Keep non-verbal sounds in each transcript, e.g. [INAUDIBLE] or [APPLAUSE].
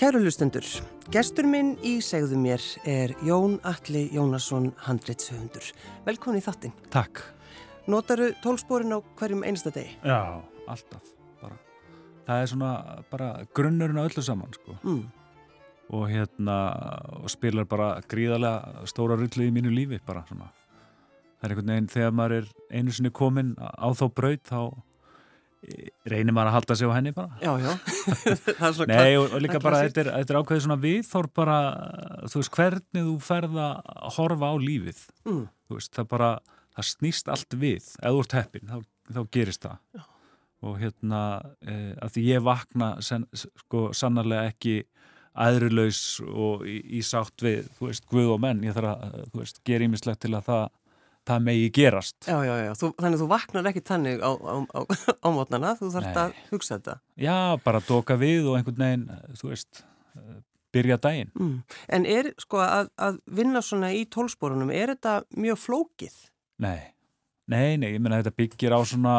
Kæru lustendur, gestur minn í segðu mér er Jón Alli Jónasson handreitshöfundur. Velkomin í þattin. Takk. Notaru tólsporin á hverjum einsta degi? Já, alltaf. Bara. Það er svona bara grunnurinn á öllu saman sko. Mm. Og hérna og spilar bara gríðarlega stóra rullu í mínu lífi bara svona. Það er einhvern veginn þegar maður er einu sinni komin á þá braut þá reynir maður að halda sig á henni bara? Já, já. [LAUGHS] Nei og, og líka bara þetta er, þetta er ákveðið svona viðþór bara þú veist hvernig þú ferð að horfa á lífið. Mm. veist það bara, það snýst allt við. Ef þú ert heppin, þá, þá gerist það. Já. og hérna e, að því ég vakna sen, sko sannarlega ekki aðrilaus og í, í sátt við þú veist, guð og menn, ég þarf að þú veist, gera ímislegt til að það það megi gerast. Já, já, já, þú, þannig að þú vaknar ekki tannig á, á, á, [LAUGHS] á mótnana, þú þarfst að hugsa þetta. Já, bara doka við og einhvern veginn, þú veist, byrja daginn. Mm. En er, sko, að, að vinna svona í tólsporunum, er þetta mjög flókið? Nei, nei, nei, ég menna þetta byggir á svona,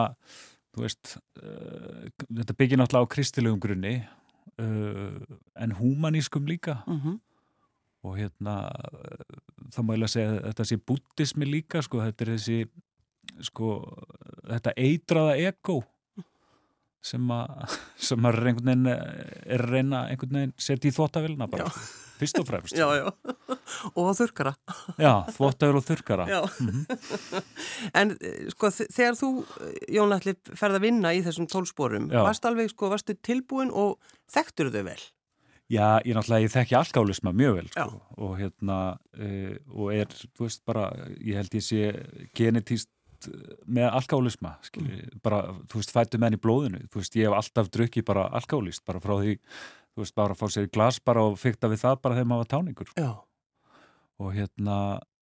þú veist, uh, þetta byggir náttúrulega á kristilegum grunni, uh, en humanískum líka. Mhm. Mm og hérna þá má ég lega segja að þetta sé búttismi líka sko, þetta er þessi sko, þetta eitraða ego sem að [LAUGHS] sem að einhvern veginn er reyna einhvern veginn setja í þvóttavilna bara, sko, fyrst og fremst Já, já, og þurkara Já, þvóttavil og þurkara mm -hmm. [LAUGHS] En sko þegar þú, Jón Alli ferð að vinna í þessum tólsporum, já. varst alveg sko, varstu tilbúin og þekktur þau vel? Já, ég náttúrulega, ég þekki alkálisma mjög vel sko, og hérna uh, og er, þú veist, bara ég held ég sé genetíst með alkálisma, skilji, mm. bara þú veist, fættu menn í blóðinu, þú veist, ég hef alltaf drukkið bara alkálist, bara frá því þú veist, bara að fá sér í glas bara og fykta við það bara þegar maður var táningur sko. Já. og hérna,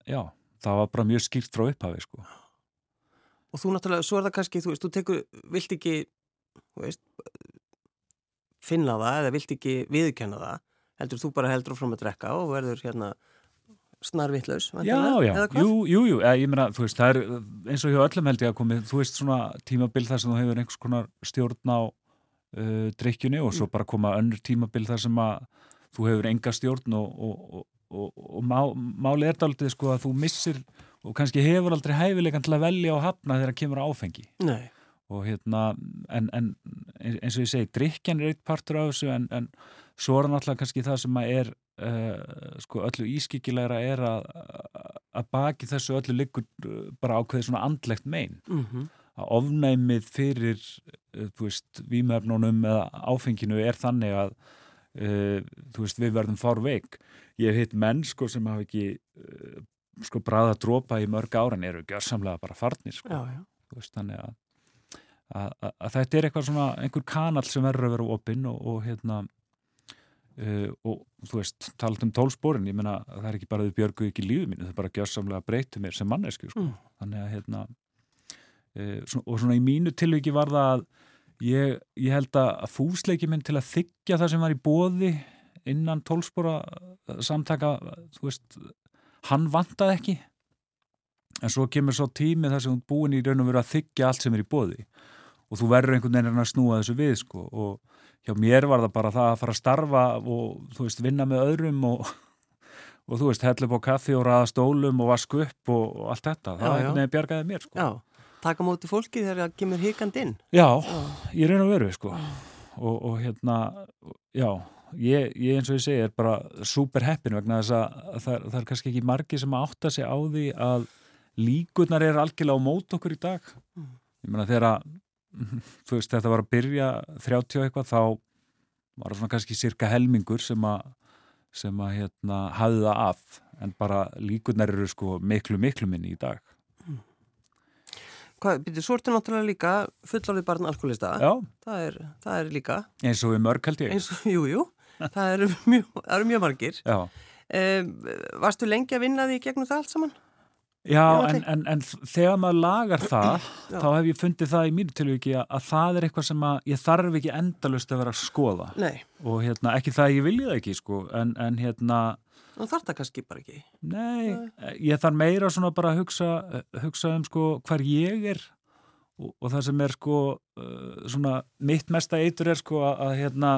já það var bara mjög skýrt frá upphafi, sko Og þú náttúrulega, svo er það kannski, þú veist, þú tekur, vilt ekki þú veist finna það eða vilt ekki viðkenna það heldur þú bara heldur frá að drekka og verður hérna snarvittlaus Já, já, jú, jú, jú. Ég meina, þú veist, það er eins og hjá öllum held ég að komi þú veist svona tímabil þar sem þú hefur einhvers konar stjórn á uh, drikkjunni og svo bara koma önnur tímabil þar sem að þú hefur enga stjórn og, og, og, og má, máli er aldrei sko að þú missir og kannski hefur aldrei hæfilegan til að velja og hafna þegar það kemur áfengi. Nei og hérna, en, en eins og ég segi, drikkjan er eitt partur af þessu en, en svo er náttúrulega kannski það sem að er uh, sko öllu ískikilegra er að að baki þessu öllu liggur bara ákveði svona andlegt mein mm -hmm. að ofnæmið fyrir uh, þú veist, výmöfnunum eða áfenginu er þannig að uh, þú veist, við verðum fár veik ég hef hitt menn sko sem hafa ekki sko bræða að drópa í mörg ára en eru gjörsamlega bara farnir sko, já, já. veist, þannig að Að, að, að þetta er eitthvað svona einhver kanal sem verður að vera opinn og, og hérna uh, og þú veist, talat um tólsporin ég menna, það er ekki bara þau björgu ekki lífið mínu, það er bara gjörsamlega breytið mér sem mannesku sko. Mm. þannig að hérna uh, svona, og svona í mínu tilviki var það að ég, ég held að fúsleiki minn til að þykja það sem var í bóði innan tólspora samtaka, þú veist hann vantaði ekki en svo kemur svo tími þar sem hún búin í raun og veru að þykja allt sem er í bóði og þú verður einhvern veginn að snúa þessu við sko. Og hjá mér var það bara það að fara að starfa og þú veist vinna með öðrum og, og þú veist hella upp á kaffi og ræða stólum og vasku upp og, og allt þetta, það er einhvern veginn bjargaði mér sko. Já, taka móti fólki þegar það kemur hikand inn. Já, já. ég og veru sko. Og, og hérna, já ég, ég eins og ég segi er bara super heppin vegna þess að það, það er kannski ekki margi sem átta sig á því að líkurnar er algjörlega á mót okkur í dag. Mm. ég meina þegar þú veist þetta var að byrja 30 eitthvað þá var það svona kannski cirka helmingur sem að sem að hérna hafði það af. En bara líkurnar eru sko miklu miklu minni í dag. Mm. Hvað, byrju, svo ertu náttúrulega líka fullorðið barn alkoholista. Já. Það er, það er líka. Eins og við mörg held ég. Eins og, jú, jú, það eru [LAUGHS] mjög, það eru mjög margir. Já. Um, Varstu lengi að vinna því gegnum það allt saman? Já, en, en, en þegar maður lagar það, þá hef ég fundið það í mínu tilviki að, að það er eitthvað sem ég þarf ekki endalust að vera að skoða. Nei. Og hérna, ekki það að ég vilja það ekki, sko, en, en hérna... Það þarf það kannski bara ekki. Nei, Nei, ég þarf meira svona bara að hugsa, hugsa um, sko, hver ég er og, og það sem er, sko, uh, svona mitt mesta eitur er, sko, að, að hérna...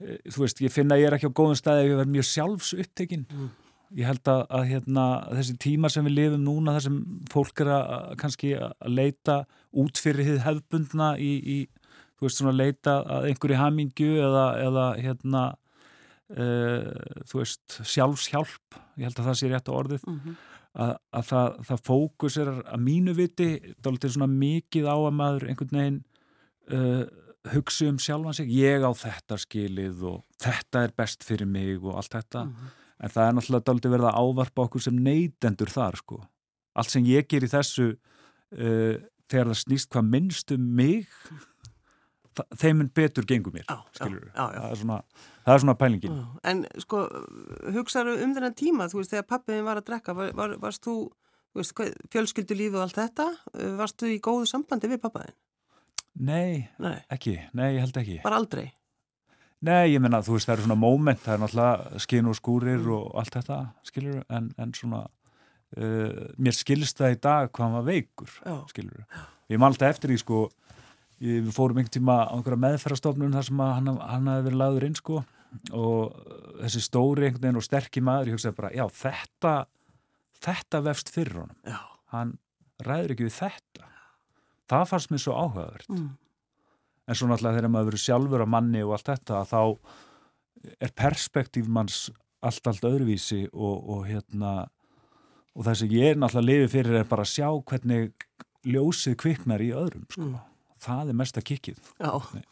eh, þú veist, ég finna að ég er ekki á góðum staði ef ég verð mjög sjálfs upptekinn Mm. Ég held að, að hérna, þessi tímar sem við lifum núna þar sem fólk er að, að kannski að leita út fyrir þið hefðbundna í, í þú veist svona leita að einhverju hamingju eða, eða hérna uh, þú veist sjálfshjálp, ég held að það sé rétt á orðið Mhm. að, að það, það fókus er að mínu viti dálítið svona mikið á að maður einhvern veginn uh, hugsi um sjálfan sig, ég á þetta skilið og þetta er best fyrir mig og allt þetta Mhm. En það er náttúrulega dálítið verið að ávarpa okkur sem neytendur þar sko allt sem ég ger í þessu uh, þegar það snýst hvað minnst um mig þeim mun betur gengur mér skilur já, já. Það, er svona, það er svona pælingin En sko, hugsaðu um þennan tíma, þú veist, þegar pappiðin var að drekka, var, var, varst þú, þú veist, hvað, fjölskyldulífi og allt þetta, Uh, varst þú í góðu sambandi við pappaðin? Nei, Nei, ekki, nei, ég held ekki bara aldrei. Nei, ég menna, þú veist, það eru svona moment, það er náttúrulega skinn og skúrir og allt þetta, skilur, en, en svona, uh, mér skilst það í dag hvað hann var veikur, Já. skilur. Ég alltaf eftir því, sko, við fórum einhvern tíma á einhverja meðferðastofnun þar sem hann, hann hafi verið lagður inn, sko, og þessi stóri einhvern veginn og sterkir maður, ég hugsaði bara, já, þetta, þetta vefst fyrir honum. Já. Hann ræður ekki við þetta. Það fannst mér svo áhugavert Mm. En svo náttúrulega þegar maður verið sjálfur á manni og allt þetta þá er perspektíf manns allt, allt öðruvísi og, og hérna og það sem ég er náttúrulega lifi fyrir er bara að sjá hvernig ljósið kviknar í öðrum sko. Mm. það er mesta Nei.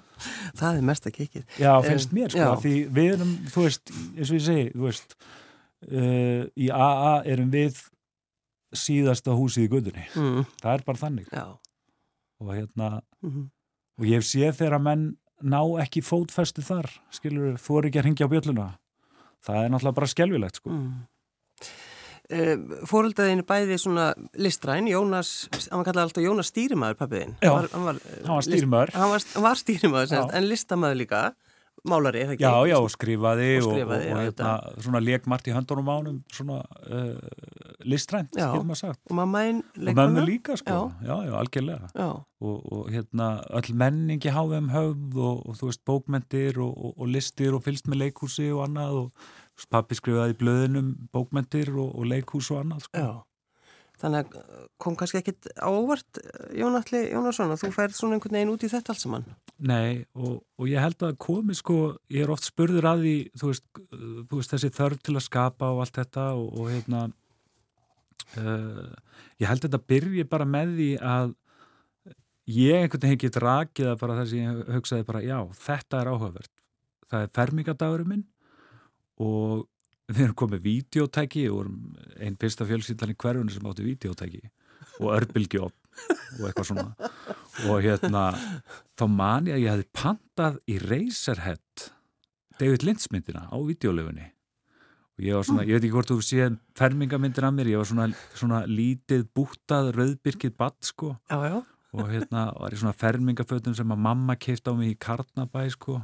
[LAUGHS] það er mesta kikið. já, finnst mér sko, af því við erum þú veist, eins og ég segi, þú veist uh, í AA erum við síðasta húsið í guðunni Mm. það er bara þannig Já. og hérna Mm. Og ég séð þegar að menn ná ekki fótfestu þar, skilur, þú er ekki að ringja á bjölluna það er náttúrulega bara skelvilegt sko. Mm. Uh, Fóröldaðinu bæði svona listræn, Jónas, hann var kallað alltaf Jónas stýrimaður pappiðin. Já, hann hann var stýrimaður. Hann var, hann var semst, Já. en listamaður líka, málari, eða ekki? já, já, og skrifaði Og og, skrifaði, og, já, og hérna, svona lekmart í höndunum ánum svona uh, listrænt, getur maður sagt Og mammaðinn og leikona? mömmu líka sko, Já. já, já, algjörlega Já, og, og hérna, öll menningi háfum höfð og, og þú veist, bókmentir og, og, og listir og fylst með leikhúsi og annað og pappi skrifaði í blöðunum bókmentir og, og leikhús og annað sko. já. Þannig að kom kannski ekkit ávart Jónatli Jónasson að þú færð svona einhvern veginn út í þetta alls saman. Nei, og, og ég held að komi sko, ég er oft spurður að því, þú veist, þú veist þessi þörf til að skapa og allt þetta og, og hérna, uh, ég held að þetta byrji bara með því að ég einhvern veginn get rakið að bara þess að ég hugsaði bara, já, þetta er áhugavert. Það er fermingadagurinn minn og við erum komið vídeotæki og einn fyrsta fjölskyldan í hverjunni sem áttu vídeotæki og örbylgjóp og eitthvað svona. Og hérna þá man ég að ég hefði pantað í Razorhead David Lynch myndina á videolegunni og ég var svona, ég veit ekki hvort þú séð fermingamyndir af mér, ég var svona, svona lítið bútað, rauðbyrkið badd sko. Já, já. og hérna var ég svona fermingafötum sem að mamma keift á mig í Karnabæ sko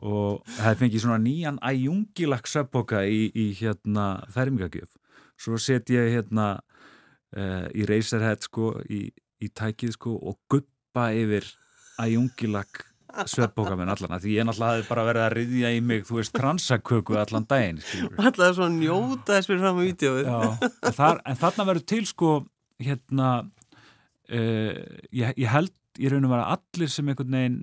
og það fengið svona nýjan æjungilak söpboka í, í hérna fermingagjöf svo set ég hérna uh, í Razorhead sko í, í tækið sko og guppa yfir æjungilak sveppoka minn allan því ég náttúrulega hafði bara verið að riðja í mig, þú veist, kransaköku allan daginn, skilur Alltaf svona njóta þess fyrir fram á vídeoið. Já, en, þar, en þarna verður til sko hérna uh, ég, ég held í raun og vera allir sem einhvern veginn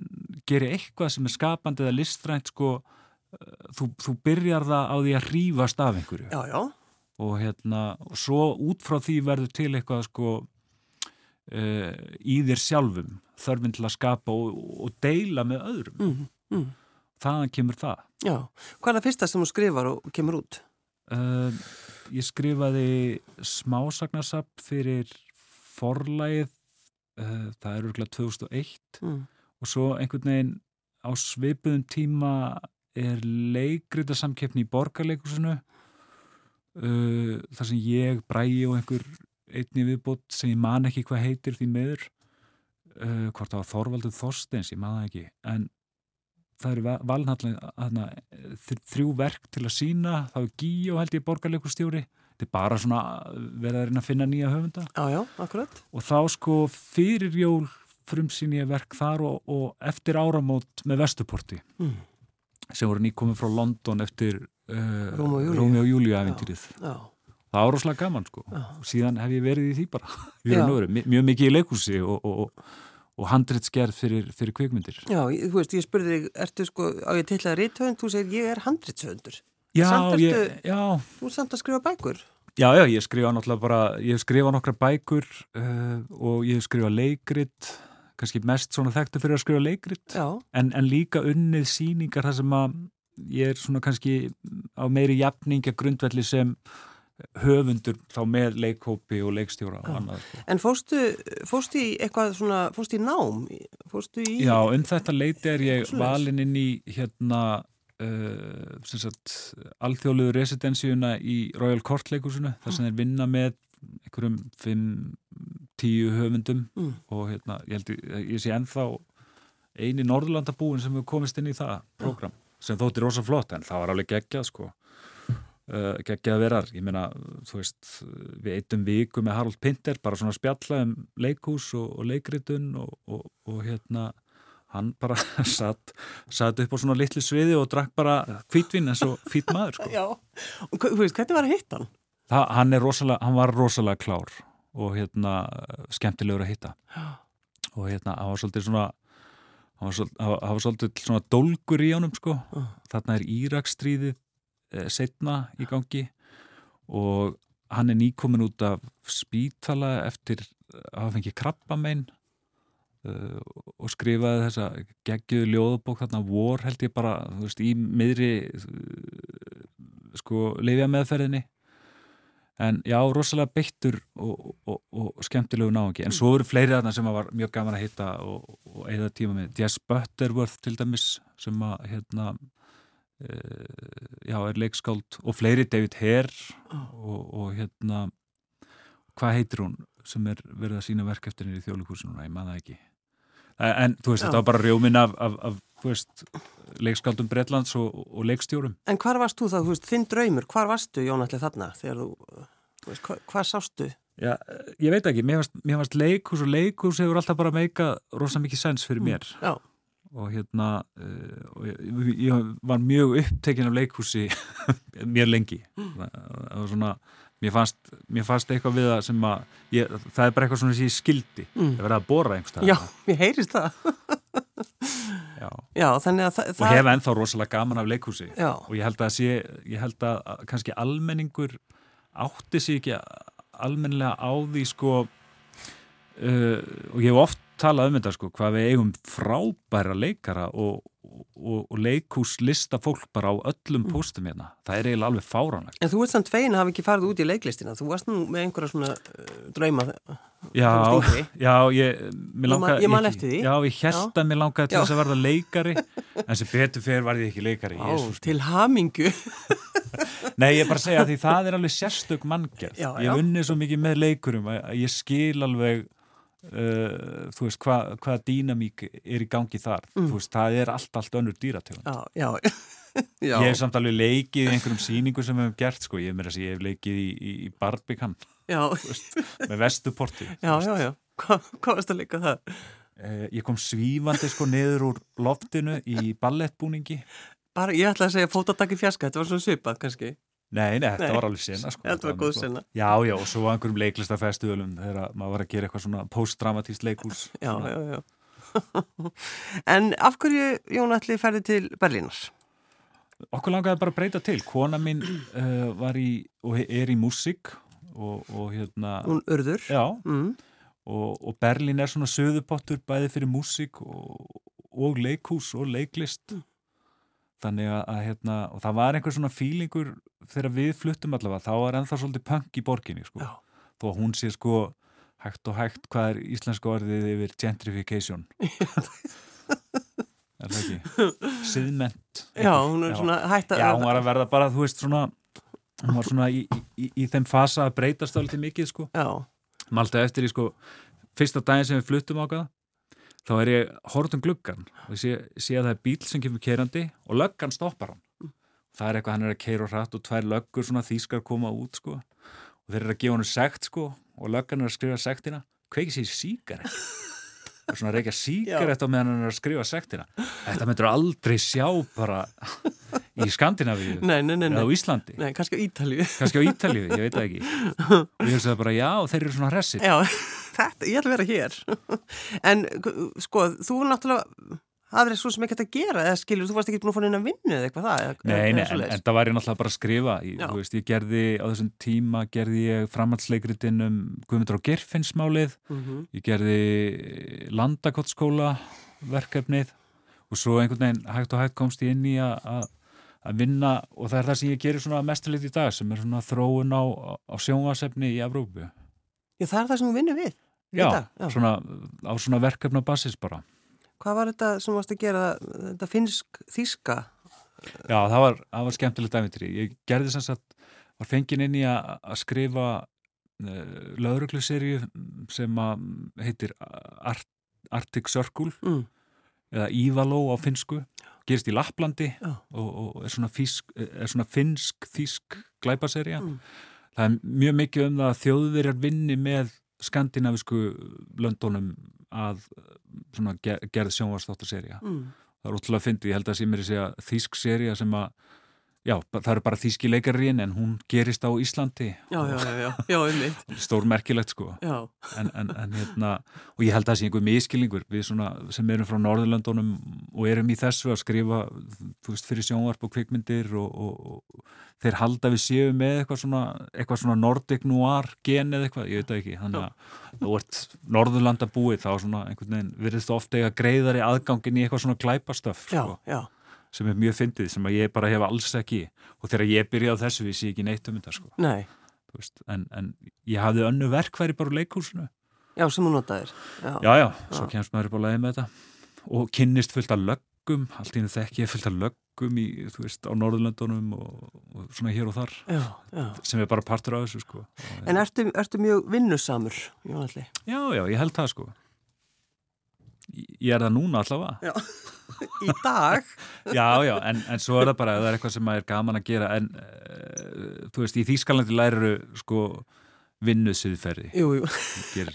gerir eitthvað sem er skapandi eða listrænt sko uh, þú, þú byrjar það á því að hrífast af einhverju Já, já. og hérna og svo út frá því verður til eitthvað sko uh, í þér sjálfum þörfinn til að skapa og, og deila með öðrum Mm, mm. þaðan kemur það Já. Hvað er það fyrsta sem þú skrifar og kemur út? Uh, ég skrifaði smásagnarsap fyrir forlægið, uh, það er örgulega 2001 Mm. og svo einhvern veginn á svipuðum tíma er leikritasamkeppni í borgarleikusinu uh, þar sem ég, Bræi og einhver einni viðbót sem ég man ekki hvað heitir því meður uh, hvort það var Þorvaldur Þorsteins, ég man það ekki en það eru valnallega þrjú verk til að sína þá er Gíó held ég borgarleikustjóri þetta er bara svona verið að reyna að finna nýja höfunda Já, já, akkurat. og þá sko fyrir jól frumsýn ég verk þar og, og eftir áramót með Vesturporti Mm. sem voru nýkomið frá London eftir uh. Rómi og Júlíu æfintýrið Já, það var rosalega gaman sko Já. og síðan hef ég verið í því bara [LAUGHS] mjög mikið í leikhúsi og, og, og, og handritsgerð fyrir, fyrir kvikmyndir já, þú veist, ég spurði þig, ertu sko, á ég til að rithöfund, þú segir ég er handritshöfundur. Já, Samt ég, ertu- já, Þú samt að skrifa bækur. já, já, ég skrifa náttúrulega bara ég hef skrifað nokkra bækur uh, og ég hef skrifað leikrit kannski mest svona þekktu fyrir að skrifa leikrit Já, en, en líka unnið síningar þar sem að ég er svona kannski á meiri jafningja grundvelli sem höfundur þá með leikhópi og leikstjóra og annað sko. en fóstu, fóstu í eitthvað svona, fóstu í nám? Fóstu í... Já, um þetta leiti er ég valinn inn í hérna uh, alþjóðluðu residensíuna í Royal Court leikusinu þar sem þeir vinna með einhverjum 5-10 höfundum Mm. og hérna, ég held ég, ég sé ennþá eini Norðurlandabúin sem hefur komist inn í það program sem þótti rosa flott en það var alveg geggjað sko. Uh, geggjað verar, ég meina þú veist, við eittum viku með Harald Pinter bara svona spjalla um leikhús og, og leikritun og, og, og hérna hann bara [LAUGHS] satt, satt upp á svona litlu sviði og drakk bara hvítvinn eins og fýtt maður sko. [LAUGHS] Já, og veist, hvernig var að hitta hann? Rosalega, hann var rosalega klár og hérna skemmtilegur að hitta. Og hérna hann var svolítið svona hann var svolítið, hann var- svolítið svona dólgur í honum sko. Já. þarna er Íraksstríðið eh, setna í gangi. Og hann er nýkomin út af spítala eftir að hafa fengið krabbamein. uh, og skrifaði þessa geggjöðu ljóðabók þarna vor held ég bara veist, í miðri sko leifja meðferðinni en já, rosalega beittur og, og, og skemmtilegu náungi. En svo eru fleiri þarna sem var mjög gaman að hitta og, og eigða tíma með. Jess Butterworth til dæmis sem að hérna uh, já, er leikskáld. Og fleiri David Hare og, og hérna hvað heitir hún sem er verið að sína verk eftir henni í þjóðlíkúsinu, ég maður það ekki en, en þú veist, þetta var bara rjómin af, af, af veist, leikskáldum Bretlands og, og leikstjórum. En hvar varst þú þá, þú veist, þinn draumur, hvar varstu Jónalli þarna? Þegar þú, þú veist, hva, hvað sástu? Já, ég veit ekki, mér varst, leikhús og leikhús hefur alltaf bara meika rosa mikið sens fyrir mér. Já, og hérna uh, og ég, ég var mjög upptekinn af leikhúsi [LAUGHS] mér lengi. Það það var svona mér fannst, mér fannst eitthvað við það sem að ég, það er bara eitthvað svona sem ég skildi Mm. það verið að bóra einhverstað já, mér heyrist það. [LAUGHS] Já. Já, þannig að það... og hef ennþá rosalega gaman af leikhúsi Já, og ég held að sé, ég held að að kannski almenningur átti sig ekki almennilega á því sko uh, og ég hef oft talað um þetta sko, hvað við eigum frábæra leikara og, og, og leikhús lista fólk bara á öllum póstum hérna, það er eiginlega alveg fáránlegt en þú ert samt fegin að hafa ekki farið út í leiklistina. Þú varst nú með einhverja svona uh, drauma. Já, Þú varst yngri. já, ég, mér Ég man- ég ég-. Já, ég held að mér langaði til Já. þess að verða leikari en sem betur fyrir var ég ekki leikari Á, Jesús til hamingu. [LAUGHS] Nei, ég er bara að segja að því það er alveg sérstök manngerð. Já, Ég já. unnið svo mikið með leikurum að ég skil alveg uh, þú veist, hvað hva dýnamík er í gangi þar. Mm. Þú veist, það er allt, allt önnur dýrategund. Já, já. [LAUGHS] já. Ég hef samt alveg leikið í einhverjum sýningum sem við hefum gert, sko. Ég, meira að segja, ég hef leikið í, í, í Barbican [LAUGHS] Já, með vestuporti. [LAUGHS] já, já, já. Hva, hvað varst að leika það? Uh, ég kom svífandi, sko, niður úr loftinu í ballettbúningi. Bara, ég ætla að segja fótatakki fjaska, þetta var svona svipað kannski. Nei, nei, þetta Nei. var alveg sena, sko. Þetta var góð gott. sena. Já, já, og svo á einhverjum leiklistafestivalum þegar maður var að gera eitthvað svona postdramatíst leikhús. [LAUGHS] Já, svona. já, já. [LAUGHS] en af hverju Jón Alli ferði til Berlínar? Okkur langaði bara að breyta til. Kona mín uh, var í, og er í músík og, og hérna, Hún urður. já, Mm. og, og Berlín er svona söðupottur bæði fyrir músík og, og leikhús og leiklist. Þannig að, að hérna, og það var einhver svona fílingur þegar við fluttum allavega, þá var ennþá svolítið punk í borginni, sko. Já. Þó að hún sé sko hægt og hægt hvað er íslenska orðið yfir gentrification. [LAUGHS] er það ekki? Siðment. Já, hún er svona hægt að... Já, hún var að verða bara, þú veist, svona hún var svona í, í, í þeim fasa að breytast þá litið mikið, sko. Já, Malta eftir í, sko, fyrsta daginn sem við fluttum ákvað þá er ég hort um gluggan og ég sé, sé að það er bíl sem kemur keirandi og löggan stoppar hann. Það er eitthvað, hann er að keira og hratt og tvær löggur svona þýskar koma út, sko. Og þeir eru að gefa hann sekt, sko, og löggan er að skrifa sektina. Kveiki sér síkar svona reykja [LAUGHS] síkarett á meðan hann er að skrifa sektina. Þetta myndur aldrei sjá bara í Skandinavíu Nei, nei, nei, eða á Íslandi, nei kannski á Ítalíu. Kannski á Ítalíu ég veit það ekki. [LAUGHS] Og ég hugsaði bara já, þeir eru svona hressir Já, þetta, ég ætla að vera hér. [LAUGHS] En sko, þú náttúrulega hafðir svo sem ekki hægt að gera eða skilur, þú varst ekki búin að fá neina vinnu eða eitthvað það Nei, eða nei, en, en það var ég náttúrulega bara að skrifa. Ég, þú veist, ég gerði á þessum tíma gerði ég framhaldsleikritinn um Guðmundur á Gerfinnsmálið Mhm. ég gerði landakottskóla verkefnið og svo einhvern veginn hægt og hægt komst ég inn í að- að að vinna og það er það sem ég gerir svona mestulit í dag sem er svona þróun á, á sjónvasefni í Evrópu. Já, það er það sem þú vinnur við Já, dag, já. Svona, á svona verkefna basis bara Hvað var þetta sem varst að gera þetta finnsk þíska? Já, það var, það var skemmtilegt æfintri. Ég gerði sem sagt, var fengin inn í að að skrifa uh, laurugluserju sem að heitir Art, Arctic Circle Mm. eða Ívaló á finsku, gerist í Lapplandi Já. og, og er svona, físk, er svona finsk-þísk glæpaserja. Mm. Það er mjög mikið um það að þjóðverjar vinni með skandinavisku löndunum að gerð sjónvarsþáttarserja Mm. það er ótrúlega fyndið, ég held að sé mér að segja þýsk serja sem að já, það eru bara þýski leikarín en hún gerist á Íslandi Já, já, já, já, einmitt. [LAUGHS] stór merkilegt sko en, en, en hérna, og ég held að það sé einhver miskilningur við svona, sem erum frá Norðurlöndunum og erum í þessu að skrifa veist, fyrir sjónvarp og kvikmyndir og, og, og þeir halda við séu með eitthvað svona, eitthvað svona Nordic noir gen eða eitthvað, ég veit það ekki. Þannig að þú ert Norðurlanda búið þá svona einhvern veginn virðist ofta eiga greiðari aðgangin í eitthvað svona glæpastöf já, sko. já. Sem er mjög fyndið, sem að ég bara hef alls ekki. Og þegar ég byrjaði á þessu vissi ég ekki neitt um þetta sko, Nei, veist, en, en ég hafði önnu verkværi bara úr leikhúsinu. Já, sem þú notaðir. Já, já, já, svo kemst maður upp á leiði með þetta. Og kynnist fullt af löggum allt í hennu þekki ég fullt af löggum í, þú veist, á Norðurlöndunum og, og svona hér og þar. Já, já. sem er bara partur af þessu sko. En ertu, ertu mjög vinnusamur, Jónalli? já, já, ég held það sko Ég- er það núna allavega. Já, [LAUGHS] í dag? [LAUGHS] Já, já, en, en svo er það bara, það er eitthvað sem er gaman að gera en uh, þú veist, í Þýskalandi læriru sko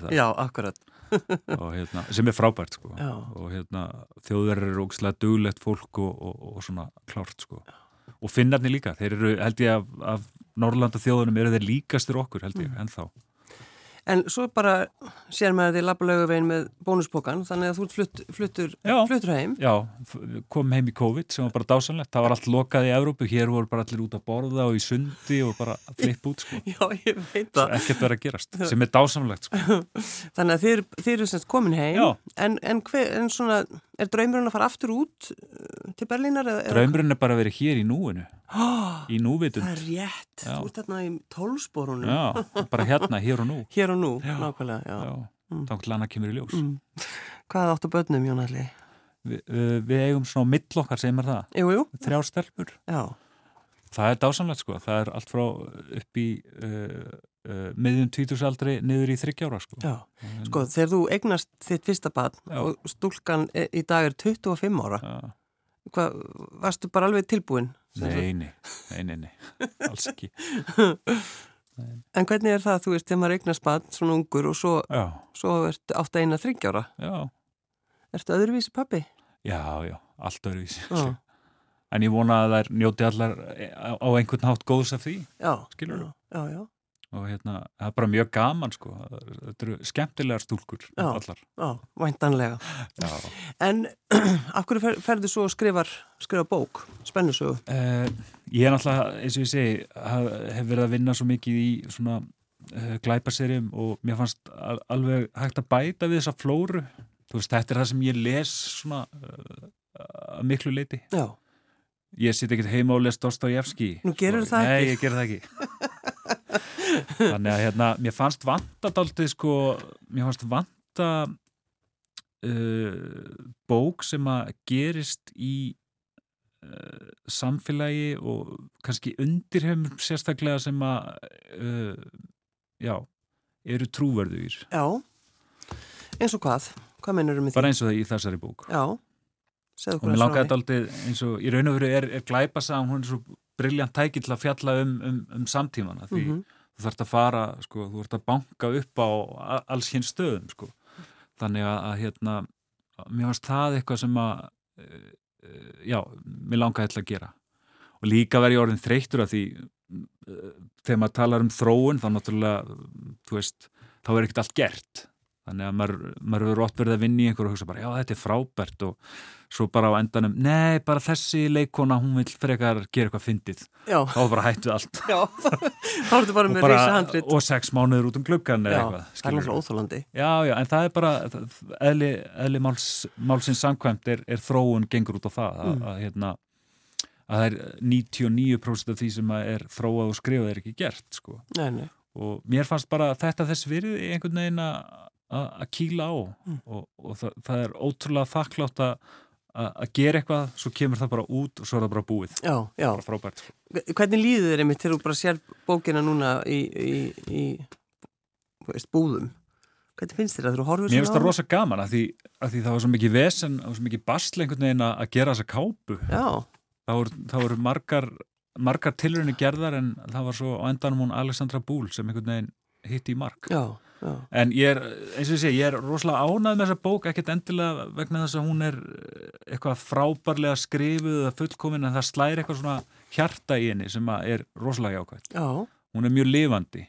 það. [LAUGHS] Já, akkurat. og hérna, sem er frábært sko. Já. og hérna, þjóðverðar eru ógislega duglegt fólk og, og, og svona klárt sko. Og finnarnir líka, þeir eru held ég af, af Norrlanda þjóðunum eru þeir líkastur okkur held ég, ennþá. En svo bara sér maður því labalögu veginn með bónuspókan, þannig að þú flutt, fluttur, Já. fluttur heim. Já, kom heim í COVID sem var bara dásanlegt, það var allt lokað í Evrópu, hér voru bara allir út að borða og í sundi og bara að flippa út sko [LAUGHS] Já, ég veit það. ekkert verið að gerast, sem er dásamlegt sko. [LAUGHS] Þannig að þið, þið eru semst komin heim, en, en, hver, en svona, er draumurinn að fara aftur út uh, til Berlínar? Draumurinn er bara að vera hér í núinu, [GASPS] í núvitund. það er rétt, Já. þú ert þarna í tólsporunum. Já, bara hérna, hér og nú. [LAUGHS] Hér og nú, Já. nákvæmlega. Já, þá til annað kemur í ljós. Mm. Hvað áttu börnum, Jónalli? Vi, uh, við eigum svona millokkar, segir maður það, Jú, jú, þrjár stelpur. já, Það er dásamlegt sko, það er allt frá upp í uh, uh, miðjum tvítusaldri niður í þryggjára sko. já. Sko, þegar þú eignast þitt fyrsta barn og stúlkan í dag er 25 ára, Já. Hvað, varstu bara alveg tilbúin? Nei, nei, nei, nei, nei, alls ekki. [LAUGHS] En hvernig er það, þú veist, þegar maður eignast barn, svona ungur og svo, svo ertu átt að eina þryggjára? já, Ertu öðruvísi pappi? já, já, allt öðruvísi. Já. En ég vona að þær njóti allar á á einhvern hátt góðs af því. Já. Skilurðu? Já, já, já. Og hérna, það er bara mjög gaman sko, þetta eru skemmtilegar stúlkur Já. allar. Já, væntanlega. Já. En [CLEARS THROAT] af hverju fer, ferðu svo og skrifar, skrifar bók, spennusögu? Uh, ég er náttúrulega, eins og ég segi hef verið að vinna svo mikið í svona uh, glæpaserjum og mér fannst al alveg hægt að bæta við þessa flóru, þú veist, þetta er það sem ég les svona uh, að miklu leiti. Já. Ég sitt ekkert heima og les Dostoyevski Nú gerðirðu það Nei, ekki? ég gerði það ekki [LAUGHS] Þannig að hérna, mér fannst vanta daldið sko, mér fannst vanta uh, bók sem að gerist í uh, samfélagi og kannski undirheim sérstaklega sem að uh, já, eru trúverðugir Já. Eins og hvað? Hvað mennur um því? bara eins og það í þessari bók Já. Segðu og okkur mér aðeins frá langaði því. daldið eins og í raun og veru er, er glæpasagan, hún er svo briljant tæki til að fjalla um, um, um samtímana því Mhm. Þú þarfst að fara, sko, þú ert að banka upp á alls hinn stöðum, sko. þannig að, að hérna mér fannst það eitthvað sem að uh, já, mér langaði til að gera og líka verði orðin þreyttur af því uh, þegar maður talar um þróun þá náttúrulega, þú veist þá er ekkert allt gert þannig að maður verður ótt verið að vinna í einhverju og hugsa bara, já þetta er frábært og svo bara á endanum, nei, bara þessi leikona, hún vil frekar gera eitthvað fyndið, þá bara hættu allt. Já, þá ertu bara með reysa handrit. og sex mánuður út um gluggan eða eitthvað það er náttúrulega óþólandi Já, já, en það er bara eðli, eðli máls, málsins samkvæmt er, er þróun gengur út á það mm. að, að, hérna, að það er 99% af því sem er þróað og skrifað er ekki gert, sko. Nei, nei. Og mér fannst bara þetta þess virði einhvern veginn að að kýla á. Mm. og, og það, það er ótrúlega þakklátt að gera eitthvað, svo kemur það bara út og svo er það bara búið. Já, já. bara frábært. Hvernig líður þér einmitt til þú bara sér bókina núna í, í, í veist, búðum? Hvernig finnst þér að þú horfur Mér finnst það rosa gaman að því, að því það var svo mikið vesen og svo mikið bastl einhvern veginn að gera þessa kápu. Þá voru margar margar tilröðinu gerðar en það var svo á endanum hún Alexandra Búl sem einhvern veginn hitti í mark. Já Já. en ég er, eins og ég segi, ég er rosalega ánað með þessa bók, ekkert endilega vegna þess að hún er eh, eitthvað frábærlega skrifuð eða fullkomin en það slæri eitthvað svona hjarta í henni sem er rosalega jákvæmt Já. hún er mjög lifandi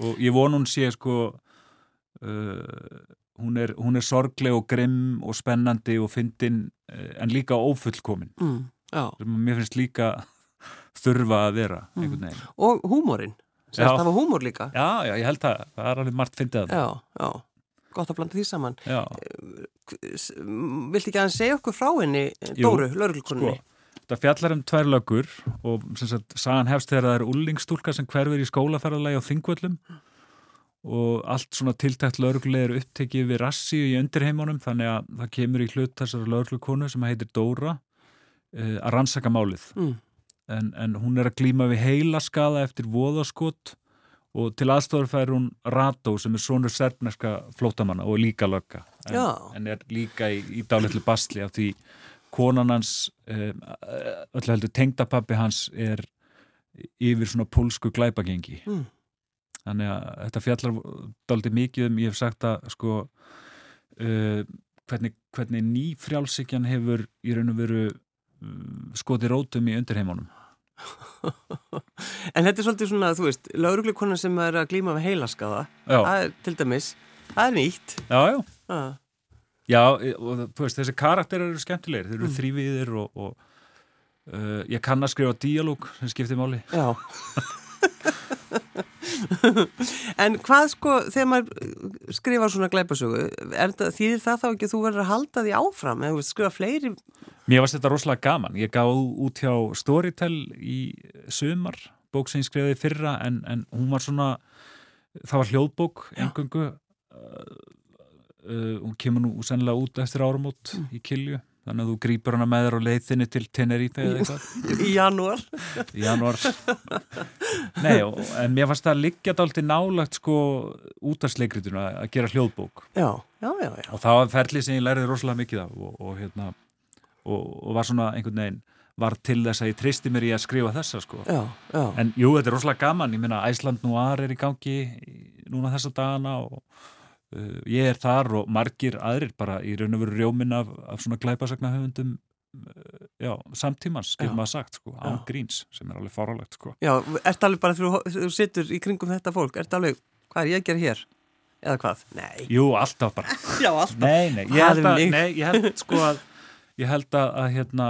og ég von hún sé sko uh, hún, er, hún er sorgleg og grimm og spennandi og fyndin uh, en líka ófullkomin mm. sem mér finnst líka [LAUGHS] þurfa að vera mm. og húmórin Það var húmor líka. Já, já, ég held að það er alveg margt fyndið Já, já, gott að blanda því saman. Já. Vilti ekki að hann segja okkur frá henni Dóru, lauruglukunni? Sko, það fjallar um tvær lögur og sem sagt, sagan hefst þegar það er úlingstúlka sem hverfur í skólaferðalagi á þingvöllum og allt svona tiltækt lauruglega er upptekið við rassi í undirheimunum þannig að það kemur í hlut þessar lauruglukonu sem heitir Dóra uh, að rannsaka málið. Mm en, en hún er að glýma við heila skada eftir voðaskott og til aðstofur fær hún Rató sem er svonur serfneska flótamanna og líka lögga. En, en er líka í, í dálitlu bastli af því konan hans eh, öll heldur tengdapappi hans er yfir svona pólsku glæpagengi. Mm. þannig að þetta fjallar dálitið mikið um, ég hef sagt að sko uh, hvernig, hvernig nýfrjálsíkjan hefur í raun og veru um, skoti rótum í undirheimunum [LAUGHS] En þetta er svolítið svona, þú veist, laurugleikonar sem er að glýma við heilaskaða, er til dæmis, það er nýtt. Já, já. Ah. Já, og þú veist, þessi karakterar eru skemmtilegir, þeir eru mm. þrýviðir og, og uh, ég kann að skrifa díalóg sem skiptir máli. Já. [LAUGHS] [LAUGHS] en hvað sko, þegar maður skrifar svona glæpasögu, þýðir það þá ekki að þú verður að halda því áfram, eða skrifa fleiri Mér varst þetta rosalega gaman. Ég gáð út hjá Storytel í sumar, bók sem ég skrifaði fyrra, en, en hún var svona, það var hljóðbók engungu. Uh, uh, hún kemur nú sennilega út eftir áramót mm. í Kilju, þannig að þú grýpur hana með þér á leiðinni til Tenerife eða eitthvað. Í janúar. Í janúar. Nei, og, en mér fannst það liggjað alltaf nálagt sko út af sleikrituna að gera hljóðbók. Já, já, já. já. Og það var ferlið sem ég læriði rosalega mikið af og, og hérna og, og var svona einhvern veginn var til þess að ég tristi mér í að skrifa þessa sko. já, já. en jú, þetta er rosalega gaman ég minna, Æsland Noir er í gangi núna þessa dagana og uh, ég er þar og margir aðrir bara í raun og veru rjómin af, af svona glæpasagna höfundum uh, já, samtímans, skil maður sagt sko, án gríns, sem er alveg faralegt sko. Já, ert alveg bara þegar þú sittur í kringum þetta fólk, ert alveg, hvað er ég að gera hér? Eða hvað? Nei. Jú, alltaf bara. [LAUGHS] Já, alltaf. Nei, nei, ég held að, nei, ég held sko að ég held að, að hérna,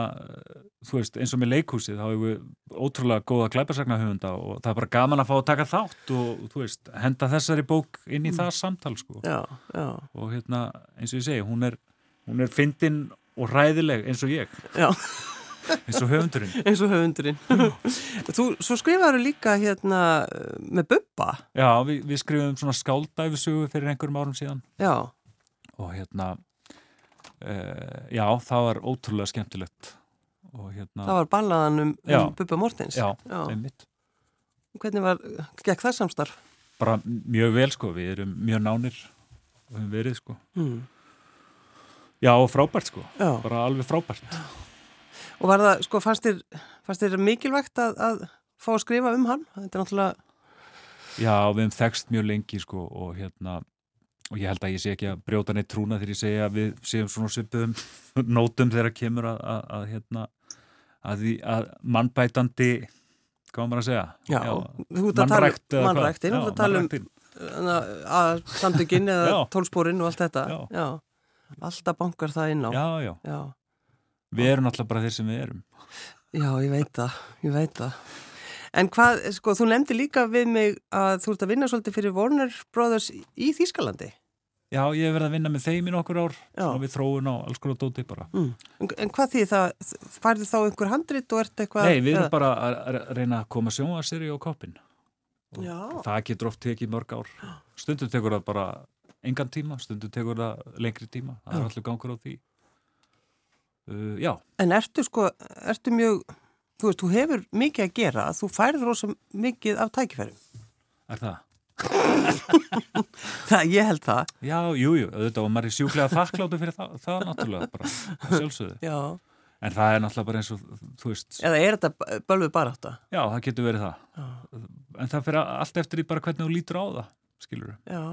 þú veist, eins og með leikhúsið þá hefur við ótrúlega góða glæpasagnahöfunda og það er bara gaman að fá að taka þátt og, þú veist, henda þessari bók inn í mm. það samtal, sko. Já, já. og hérna, eins og ég segi, hún er hún er fyndin og ræðileg eins og ég. Eins og höfundurinn. [LAUGHS] Eins og höfundurinn. [LAUGHS] Þú, svo skrifaður líka hérna með Bubba. Já, við, við skrifum svona skáldæfisugu fyrir einhverjum árum síðan. Já. Og hérna Uh, já, það var ótrúlega skemmtilegt hérna, Það var ballaðan um, um Bubba Mortens Já, já. einmitt Hvernig var, gekk það samstarf? Bara mjög vel sko, við erum mjög nánir og hefum verið sko mm. Já, og frábært sko já. bara alveg frábært Og var það, sko, fannst þér, fannst þér mikilvægt að, að fá að skrifa um hann? Þetta er náttúrulega Já, við hefum þekst mjög lengi sko og hérna og ég held að ég sé ekki að brjóta neitt trúna þegar ég segja að við séum svona svipuðum nótum þegar kemur að, að, að, hérna, að, því, að mannbætandi hvað maður að segja? Já, tala um mannræktin, þú ert að tala um samtökinn eða tólsporinn og allt þetta. Já. Já. alltaf bankar það inn á. Já, já, já. Við erum alltaf bara þeir sem við erum. Já, ég veit það, ég veit það. En hvað, sko, þú nefndi líka við mig að þú ert að vinna svolítið fyrir Warner Brothers í Þýskalandi. Já, ég hef verið að vinna með þeim í nokkur ár og við þróun á alls konar dóti bara. Mm. En, en hvað því það, færði þá einhver handrit og ert eitthvað? Nei, við erum bara að reyna að koma sjónaseri á koppin. Já. Það getur oft tekið mörg ár. Stundum tekur það bara engan tíma, stundum tekur það lengri tíma. Það er allir gangur á því. Uh, já. En ertu sko, ertu mjög þú veist, þú hefur mikið að gera þú færður rosa mikið af tækifærum Er það? [LAUGHS] það, ég held það Já, jújú, jú, auðvitað og maður er sjúklega þakkláttu fyrir það, það náttúrulega bara, sjálfsögðu Já. en það er náttúrulega bara eins og, þú veist Eða er þetta bölguð bara átta? Já, það getur verið það Já. en það fyrir allt eftir í bara hvernig þú lítur á það skilur þú? Já,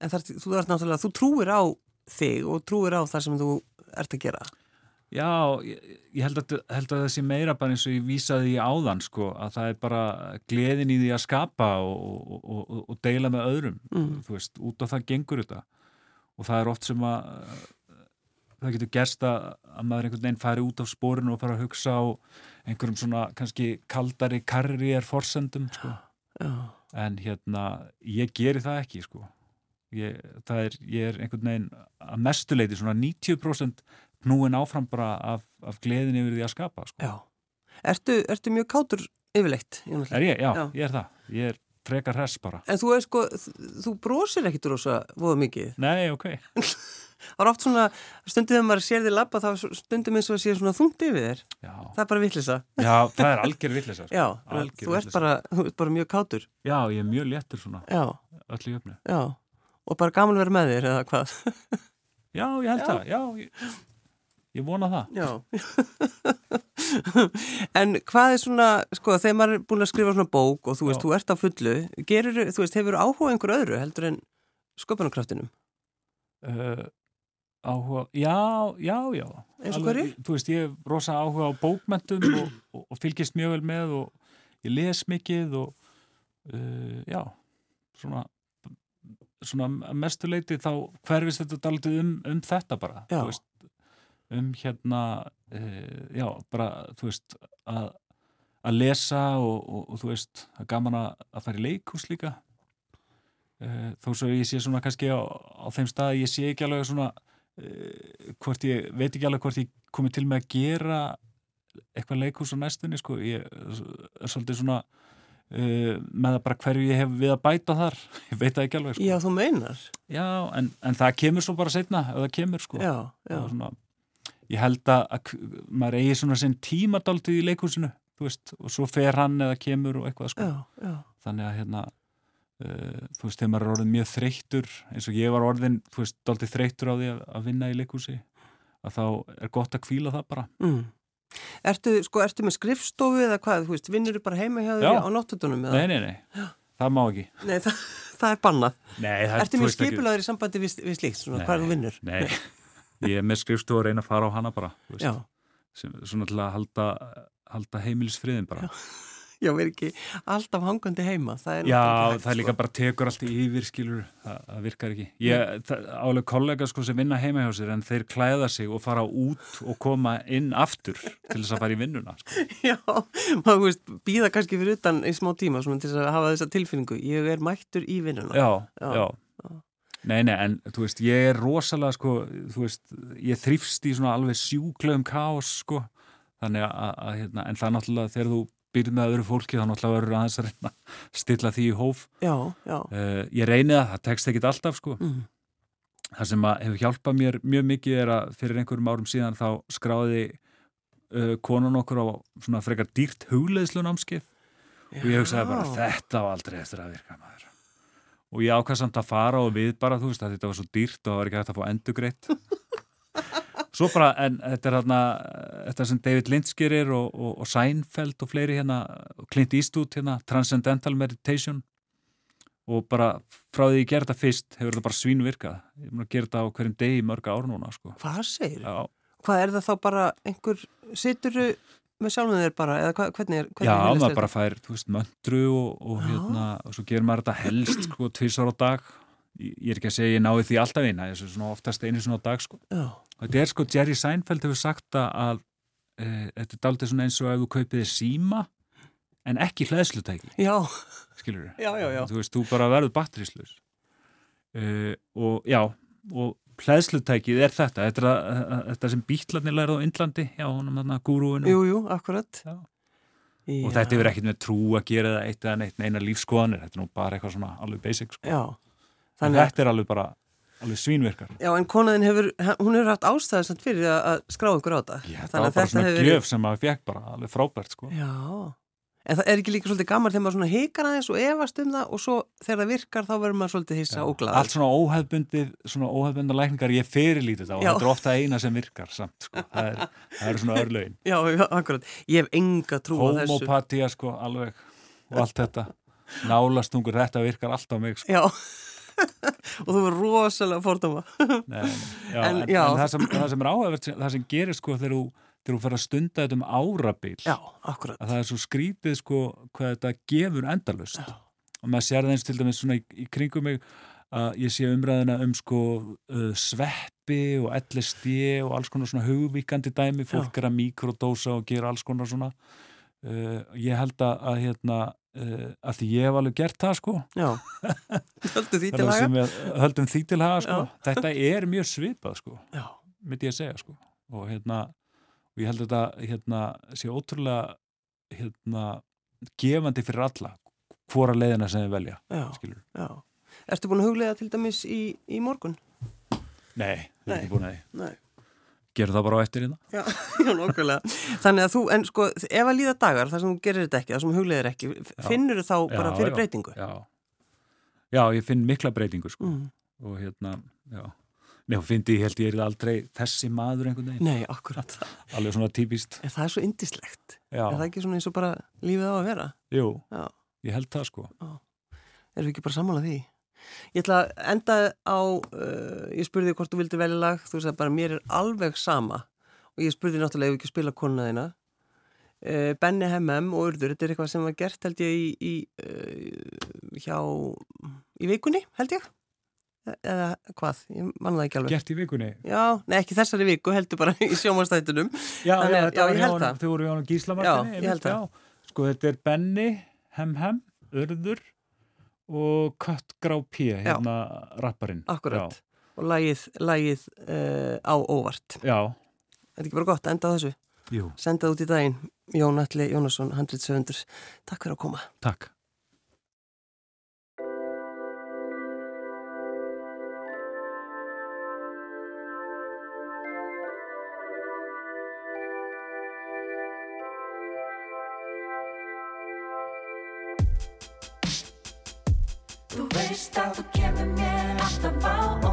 en það, þú þú trúir á þig og trúir á það sem þú ert að gera Já, ég, ég held, að, held að það sé meira bara eins og ég vísaði í áðan sko, að það er bara gleðin í því að skapa og, og, og, og deila með öðrum, mm. þú veist, út á það gengur þetta og það er oft sem að það getur gerst að, að maður einhvern veginn færi út af spórinu og fara að hugsa á einhverjum svona kannski kaldari karriér forsendum sko. en hérna, ég geri það ekki sko ég, er, ég er einhvern veginn að mestuleiti svona 90% knúin áfram bara af, af gleðin yfir því að skapa sko. Ertu, ertu mjög kátur yfirleitt? Er ég? Já, Já, ég er það. Ég er frekar hress bara. En þú sko, þú brósir ekkit rosa voða mikið. Nei, ok. [LAUGHS] Það er oft svona, stundum þegar maður sér þig lappa þá stundum eins og að sé svona þungt yfir þér. Já. Það er bara vittlisa Já, það er algjör vittlisa sko. Algjör þú ert bara, bara mjög kátur. Já, ég er mjög léttur svona. Já. Öll í öfni Já, og bara gaman verið með þér eða hvað? Já, ég held Já. það. Já, ég Ég vona það. Já. [LAUGHS] en hvað er svona, sko, þegar maður er búin að skrifa svona bók og þú veist, Já. þú ert á fullu, gerur, þú veist, hefur áhuga einhver öðru heldur en sköpunarkraftinum? Uh, áhuga, já, já, já. Eins og hverju? Þú veist, ég er rosa áhuga á bókmentum og, og, og fylgist mjög vel með og ég les mikið og uh, já, svona svona mestuleiti þá hverfist þetta aldrei um, um þetta bara, já. þú veist um hérna uh, já, bara, þú veist að, að lesa og, og, og þú veist, það er gaman að, að fara í leikús líka. Uh, þó svo ég sé svona kannski á, á þeim stað, ég sé ekki alveg svona uh, hvort ég, veit ekki alveg hvort ég komi til með að gera eitthvað leikús á næstunni, sko. Ég er svolítið svona Uh, með að bara hverju ég hef við að bæta þar. [LAUGHS] Ég veit það ekki alveg sko. Já, þú meinar. Já, en, en það kemur svo bara setna ef það kemur sko. Já, já. Svona, ég held að maður eigi svona sinn tímadaldið í leikúsinu veist, og svo fer hann eða kemur og eitthvað sko. já, já. þannig að hérna uh, þú veist, þegar maður er orðin mjög þreyttur eins og ég var orðin, þú veist, daldið þreyttur á því að, að vinna í leikúsi að þá er gott að kvíla það bara mm. Ertu, sko, ertu með skrifstofu eða hvað, þú veist, vinnur þú bara heima hjá því á nottutunum? Nei, nei, nei, það má ekki Nei, [LAUGHS] það, það er bannað Nei, það Ertu með skipulaður í sambandi við, við slíkt, svona, hvað þú vinnur? Nei, ég er með skrifstofu að reyna að fara á hana bara sem, svona til að halda, halda heimilisfriðin bara. Já, Já verð ekki alltaf hangandi heima það Já, það er líka sko. bara tekur allt yfir skilur, það, það virkar ekki. Ég, álega kollega sko sem vinna heima hjá sér en þeir klæða sig og fara út og koma inn aftur til þess að fara í vinnuna sko. [LAUGHS] Já, maður veist býða kannski fyrir utan í smá tíma til þess að hafa þessa tilfinningu, ég er mættur í vinnuna. Já, já, já. Nei, nei, en þú veist, ég er rosalega sko, þú veist, ég þrýfst í svona alveg sjúklaum káos sko, þannig að, að hérna, en það er náttúrulega þegar þú byrjum með öðru fólki þá náttúrulega verður aðeins að reyna stilla því í hóf. Já, já. Uh, ég reyni það, það tekst ekkit alltaf sko. Mm. Það sem að hefur hjálpað mér mjög mikið er að fyrir einhverjum árum síðan þá skráði uh, konun okkur á svona frekar dýrt hugleðslunámskið og ég hugsaði bara þetta á aldrei eftir að virka maður og ég ákvæði samt að fara og við bara þú veist að þetta var svo dýrt og það var ekki hægt að fá endugreitt [LAUGHS] svo bara en þetta er hérna þetta sem David Lynch gerir og, og, og Seinfeld og fleiri hérna Clint Eastwood hérna Transcendental Meditation og bara frá því ég gerði þetta fyrst hefur þetta bara svínvirkað ég búin að gera þetta á hverjum degi mörga ár núna sko. Hvað segir? Já, Hvað er það þá bara einhver, situr með sjálfum þér bara, eða hva, hvernig er, hvernig já maður bara fær, þú veist, möndru og, og hérna, og svo gerir maður þetta helst [CLEARS THROAT] sko, tvisar á dag. Ég ég er ekki að segja, ég náði því alltaf eina þessu svona oftast einu svona á dag sko. Já, þetta er sko, Jerry Seinfeld hefur sagt að, að e, þetta er daldið svona eins og ef þú kaupið síma en ekki hlæðslutæki já, skilur já, já, já. þú veist, þú bara verður batterislaus uh, og já og hlæðslutækið er þetta þetta, er þetta sem bítlarnir lærið á Indlandi já, honum þarna gúrúinu Jú, jú, akkurat. Já. Já. og þetta hefur ekkert með trú að gera það eitt eða neitt neina lífskoðanir, þetta er nú bara eitthvað svona alveg basic sko. Já, þannig að, þetta er alveg bara alveg svínvirkar já, en konaðin hefur, hún hefur haft ástæðisant fyrir að, skrá ykkur á þetta. Já, Þannig var bara svona hefur gjöf sem maður fekk bara alveg frábært sko. Já, en það er ekki líka svolítið gaman þegar maður svona hikar aðeins og efast um það og svo þegar það virkar þá verður maður svolítið hissa og glaður. allt svona óhefbundið svona óhefbundar lækningar ég fyrirlítið það og Já. þetta er ofta eina sem virkar samt sko. það, er, það er svona örlögin Já, já, akkurat. Ég hef enga trú á þessu. homopatia sko alveg og allt þetta nálastungur, þetta virkar allt á mig sko. Já, [LAUGHS] og þú er rosalega fordóma. nei, nei, já, En, en, já. en það, sem, það sem er áhefvert það sem gerir sko þegar þú, þegar þú fer að stunda þetta um árabil Já, akkurat. að það er svo skrítið sko hvað þetta gefur endalust Já. og maður sér það eins til dæmis svona í, í kringum mig að ég sé umræðina um sko uh, sveppi og LSD og alls konar svona hugvíkandi dæmi fólk er að mikrodósa og gera alls konar svona uh, ég held að, að hérna uh, að því ég hef alveg gert það sko Já, [LAUGHS] höldu því til haga. höldum því til haga sko. Já. þetta er mjög svipað sko Já, myndi ég að segja sko og hérna og ég held að þetta hérna sé ótrúlega hérna gefandi fyrir alla hvora leiðina sem þið velja já, já. Ertu búin að huglega til dæmis í, í morgun? Nei, Nei. erum ekki búin að Nei. Gerðu það bara á eftir hérna Já, [LAUGHS] já, nokkulega. Þannig að þú, en sko, ef að líða dagar þar sem þú gerir þetta ekki, þar sem þú huglegir ekki, finnur þú þá bara Já, fyrir já. breytingu? Já, já ég finn mikla breytingu sko Mm. og hérna, já Hún fyndi, ég held ég er aldrei þessi maður einhvern veginn, Nei, akkurat. [LAUGHS] alveg svona típist En það er svo indislegt. Já, Er það ekki svona eins og bara lífið á að vera? jú, Já. ég held það sko Erum við ekki bara sammálað því? Ég ætla að enda á, uh, ég spurði hvort þú vildi velja lag, þú sagði bara mér er alveg sama og ég spurði náttúrulega ef við ekki spila konuna þína. Uh, Benny Hemmem og Urður, þetta er eitthvað sem var gert held ég í, í uh, hjá, í vikunni held ég? Eða hvað, ég manna það ekki alveg. Gert í vikunni Já, nei ekki þessari viku, heldur bara í sjómanstættunum. Já, Þannig já, að- já, var ég held það. þau voru hjá honum Gísla Já, ég held það. Sko, þetta er Benny, Hem Hem, Urður og Kött Grá P, hérna rapparinn. Akkurat. Og lagið, lagið uh, á óvart. Já, já, Þetta er ekki bara gott, enda á þessu. jú, Senda út í daginn, Jón Alli Jónasson, 100 Takk fyrir að koma. takk. Að þú kemur mér alltaf á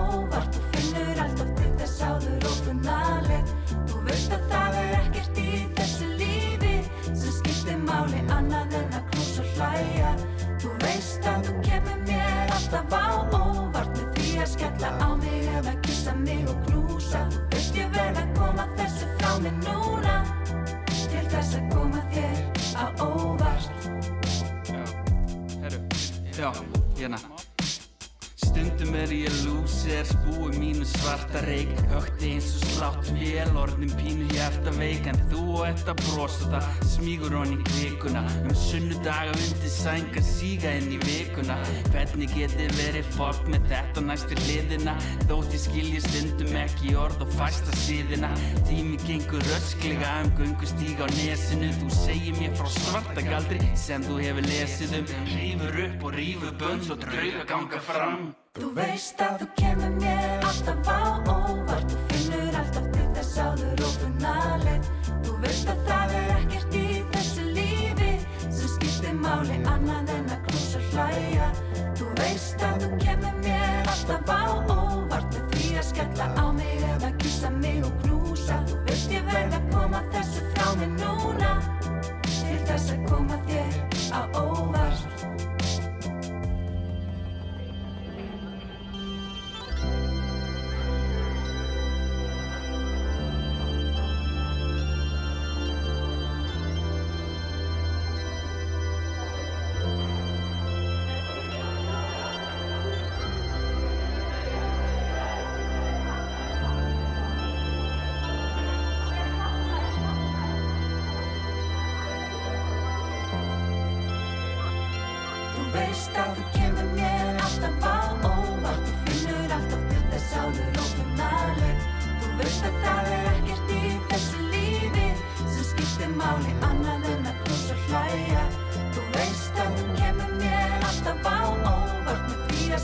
Stundum er lúser, spúi mínu svarta reik Högti eins og slátt vél, orðin pínu hjarta veik En þú og þetta brosa það, smígur hon í kvikuna. Um sunnudaga undir sænga, síga inn í vikuna. Hvernig geti verið fólk með þetta næstu hliðina? Þótt ég skilji stundum ekki orð og fæsta síðina. Tími gengur rösklega um göngustíg á nesinu. Þú segir mér frá svarta galdri sem þú hefur lesið um. Rífur upp og rífur bönn svo drauga ganga fram. Þú veist að þú kemur mér alltaf á óvart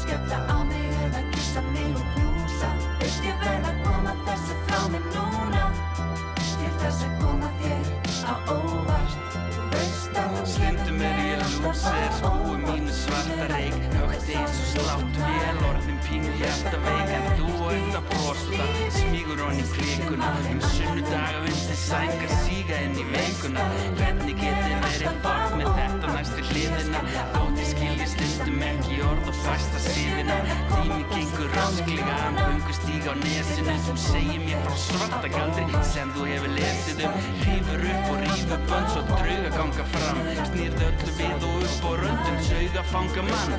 skella á mig eða kissa mig og knúsa. Veist ég verð að koma þessu frá mig núna? Til þess að koma þér á óvart. Þú veist að þú Stundum er ég lúser, spúi mínu svarta reik eins og slátt vel, orðin pínu hjarta veik En þú ert að brosta, smígur honni klikuna Um sunnudaga undir sængar síga inn í veikuna. Hvernig geti verið fag með þetta næstu hliðina? Þótt ég skilji stundum ekki orð og fæsta síðina Tími gengur rasklega, hann bungur stíga á nesinu. Þú segir mér frá svarta galdri sem þú hefur lesið um. Rífur upp og rífur bönn svo drauga ganga fram. Snýrð öllu við og upp og röndum sauga fanga mann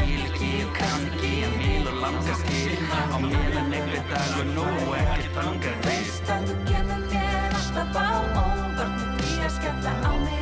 skil ekki og kann ekki að mil og langa skil á milan einhver dag og nú ekkert langar veist að þú gerði mér alltaf á óvart með því að skella á mig.